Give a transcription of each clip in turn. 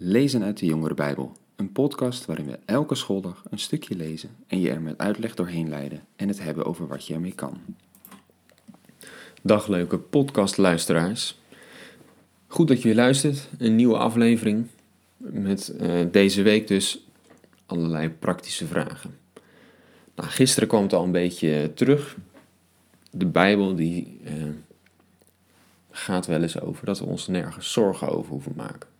Lezen uit de Jongere Bijbel, een podcast waarin we elke schooldag een stukje lezen en je er met uitleg doorheen leiden en het hebben over wat je ermee kan. Dag leuke podcastluisteraars. Goed dat je luistert, een nieuwe aflevering met uh, deze week dus allerlei praktische vragen. Nou, gisteren kwam het al een beetje terug. De Bijbel die uh, gaat wel eens over dat we ons nergens zorgen over hoeven maken.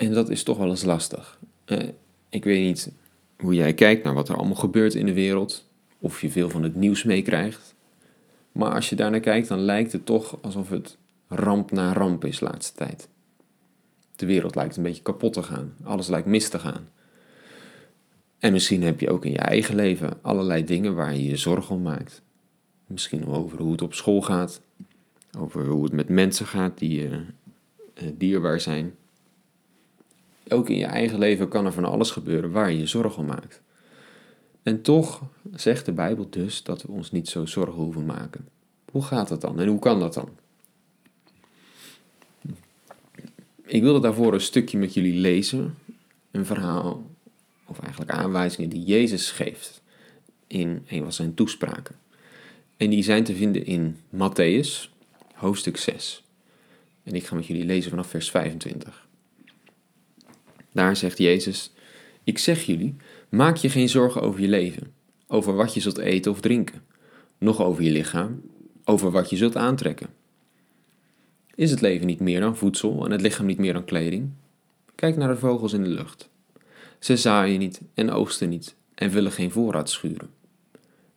En dat is toch wel eens lastig. Uh, ik weet niet hoe jij kijkt naar wat er allemaal gebeurt in de wereld, of je veel van het nieuws meekrijgt. Maar als je daar naar kijkt, dan lijkt het toch alsof het ramp na ramp is de laatste tijd. De wereld lijkt een beetje kapot te gaan. Alles lijkt mis te gaan. En misschien heb je ook in je eigen leven allerlei dingen waar je je zorgen om maakt. Misschien over hoe het op school gaat, over hoe het met mensen gaat die uh, dierbaar zijn. Ook in je eigen leven kan er van alles gebeuren waar je je zorgen om maakt. En toch zegt de Bijbel dus dat we ons niet zo zorgen hoeven maken. Hoe gaat dat dan en hoe kan dat dan? Ik wilde daarvoor een stukje met jullie lezen. Een verhaal, of eigenlijk aanwijzingen die Jezus geeft in een van zijn toespraken. En die zijn te vinden in Matthäus, hoofdstuk 6. En ik ga met jullie lezen vanaf vers 25. Daar zegt Jezus: Ik zeg jullie, maak je geen zorgen over je leven, over wat je zult eten of drinken, noch over je lichaam, over wat je zult aantrekken. Is het leven niet meer dan voedsel en het lichaam niet meer dan kleding? Kijk naar de vogels in de lucht. Ze zaaien niet en oogsten niet en willen geen voorraad schuren.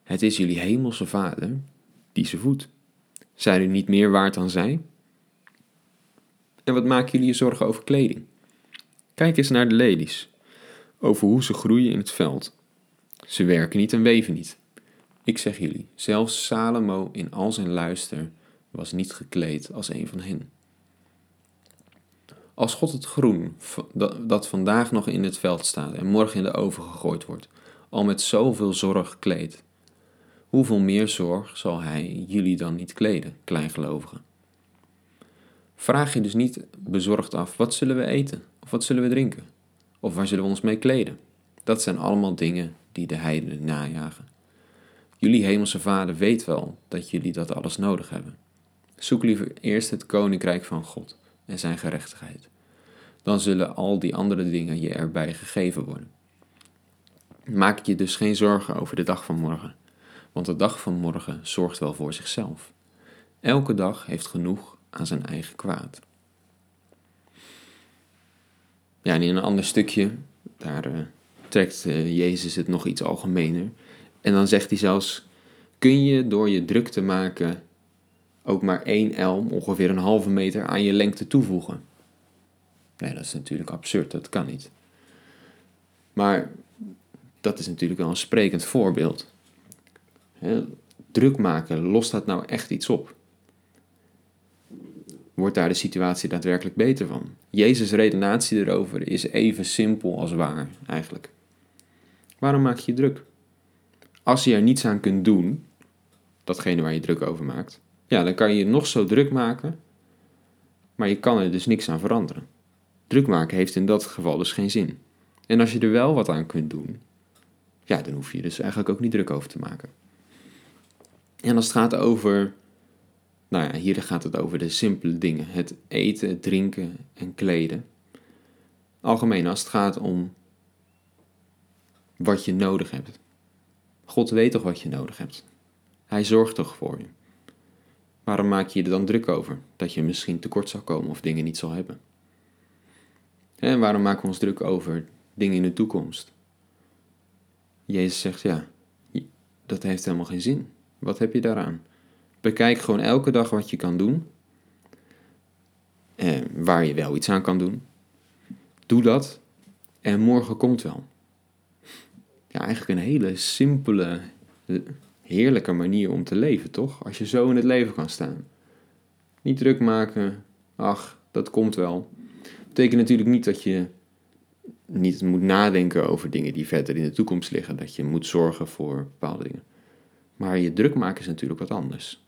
Het is jullie hemelse Vader die ze voedt. Zijn u niet meer waard dan zij? En wat maken jullie je zorgen over kleding? Kijk eens naar de lelies, over hoe ze groeien in het veld. Ze werken niet en weven niet. Ik zeg jullie, zelfs Salomo in al zijn luister was niet gekleed als een van hen. Als God het groen dat vandaag nog in het veld staat en morgen in de oven gegooid wordt, al met zoveel zorg kleedt, hoeveel meer zorg zal Hij jullie dan niet kleden, kleingelovigen? Vraag je dus niet bezorgd af, wat zullen we eten? Of wat zullen we drinken? Of waar zullen we ons mee kleden? Dat zijn allemaal dingen die de heidenen najagen. Jullie hemelse vader weet wel dat jullie dat alles nodig hebben. Zoek liever eerst het koninkrijk van God en zijn gerechtigheid. Dan zullen al die andere dingen je erbij gegeven worden. Maak je dus geen zorgen over de dag van morgen, want de dag van morgen zorgt wel voor zichzelf. Elke dag heeft genoeg aan zijn eigen kwaad. Ja, in een ander stukje, daar uh, trekt uh, Jezus het nog iets algemener. En dan zegt hij zelfs: Kun je door je druk te maken ook maar één elm, ongeveer een halve meter, aan je lengte toevoegen? Nee, dat is natuurlijk absurd, dat kan niet. Maar dat is natuurlijk wel een sprekend voorbeeld. druk maken, lost dat nou echt iets op? Wordt daar de situatie daadwerkelijk beter van. Jezus' redenatie erover is even simpel als waar, eigenlijk. Waarom maak je je druk? Als je er niets aan kunt doen, datgene waar je druk over maakt, ja, dan kan je je nog zo druk maken, maar je kan er dus niks aan veranderen. Druk maken heeft in dat geval dus geen zin. En als je er wel wat aan kunt doen, ja, dan hoef je dus eigenlijk ook niet druk over te maken. En als het gaat over nou ja, hier gaat het over de simpele dingen: het eten, drinken en kleden. Algemeen als het gaat om wat je nodig hebt. God weet toch wat je nodig hebt? Hij zorgt toch voor je? Waarom maak je je er dan druk over dat je misschien tekort zal komen of dingen niet zal hebben? En waarom maken we ons druk over dingen in de toekomst? Jezus zegt ja, dat heeft helemaal geen zin. Wat heb je daaraan? Bekijk gewoon elke dag wat je kan doen. En waar je wel iets aan kan doen. Doe dat. En morgen komt wel. Ja, eigenlijk een hele simpele, heerlijke manier om te leven, toch? Als je zo in het leven kan staan. Niet druk maken. Ach, dat komt wel. Betekent natuurlijk niet dat je niet moet nadenken over dingen die verder in de toekomst liggen. Dat je moet zorgen voor bepaalde dingen. Maar je druk maken is natuurlijk wat anders.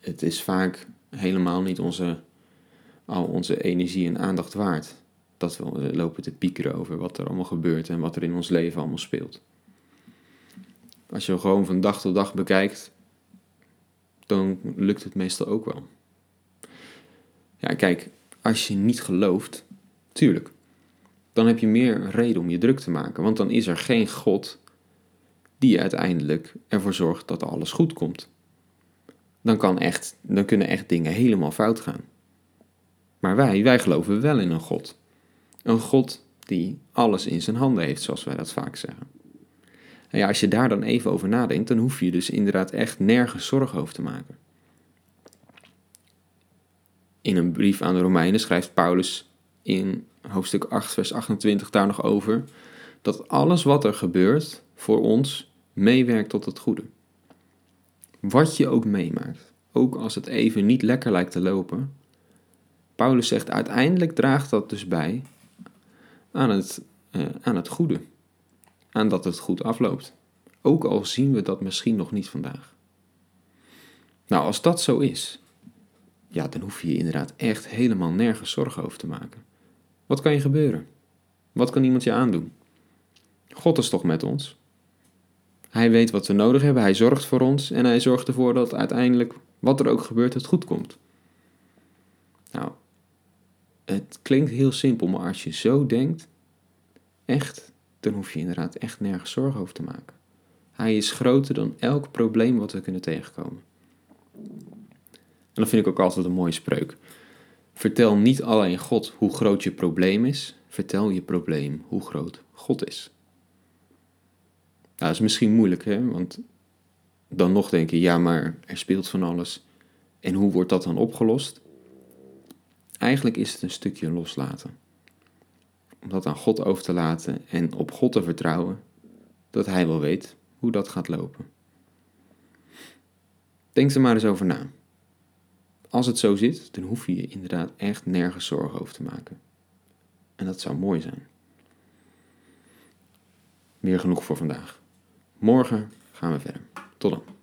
Het is vaak helemaal niet onze, al onze energie en aandacht waard. Dat we lopen te piekeren over wat er allemaal gebeurt en wat er in ons leven allemaal speelt. Als je gewoon van dag tot dag bekijkt, dan lukt het meestal ook wel. Ja, kijk, als je niet gelooft, tuurlijk, dan heb je meer reden om je druk te maken. Want dan is er geen God die uiteindelijk ervoor zorgt dat alles goed komt. Dan, kan echt, dan kunnen echt dingen helemaal fout gaan. Maar wij, wij geloven wel in een God. Een God die alles in zijn handen heeft, zoals wij dat vaak zeggen. En ja, als je daar dan even over nadenkt, dan hoef je dus inderdaad echt nergens zorgen over te maken. In een brief aan de Romeinen schrijft Paulus in hoofdstuk 8, vers 28 daar nog over dat alles wat er gebeurt voor ons meewerkt tot het goede. Wat je ook meemaakt, ook als het even niet lekker lijkt te lopen, Paulus zegt uiteindelijk draagt dat dus bij aan het, uh, aan het goede, aan dat het goed afloopt. Ook al zien we dat misschien nog niet vandaag. Nou, als dat zo is, ja, dan hoef je je inderdaad echt helemaal nergens zorgen over te maken. Wat kan je gebeuren? Wat kan iemand je aandoen? God is toch met ons? Hij weet wat we nodig hebben, hij zorgt voor ons en hij zorgt ervoor dat uiteindelijk, wat er ook gebeurt, het goed komt. Nou, het klinkt heel simpel, maar als je zo denkt, echt, dan hoef je inderdaad echt nergens zorgen over te maken. Hij is groter dan elk probleem wat we kunnen tegenkomen. En dat vind ik ook altijd een mooie spreuk. Vertel niet alleen God hoe groot je probleem is, vertel je probleem hoe groot God is. Nou, dat is misschien moeilijk, hè? want dan nog denk je, ja, maar er speelt van alles. En hoe wordt dat dan opgelost? Eigenlijk is het een stukje loslaten. Om dat aan God over te laten en op God te vertrouwen dat Hij wel weet hoe dat gaat lopen. Denk er maar eens over na. Als het zo zit, dan hoef je je inderdaad echt nergens zorgen over te maken. En dat zou mooi zijn. Meer genoeg voor vandaag. Morgen gaan we verder. Tot dan.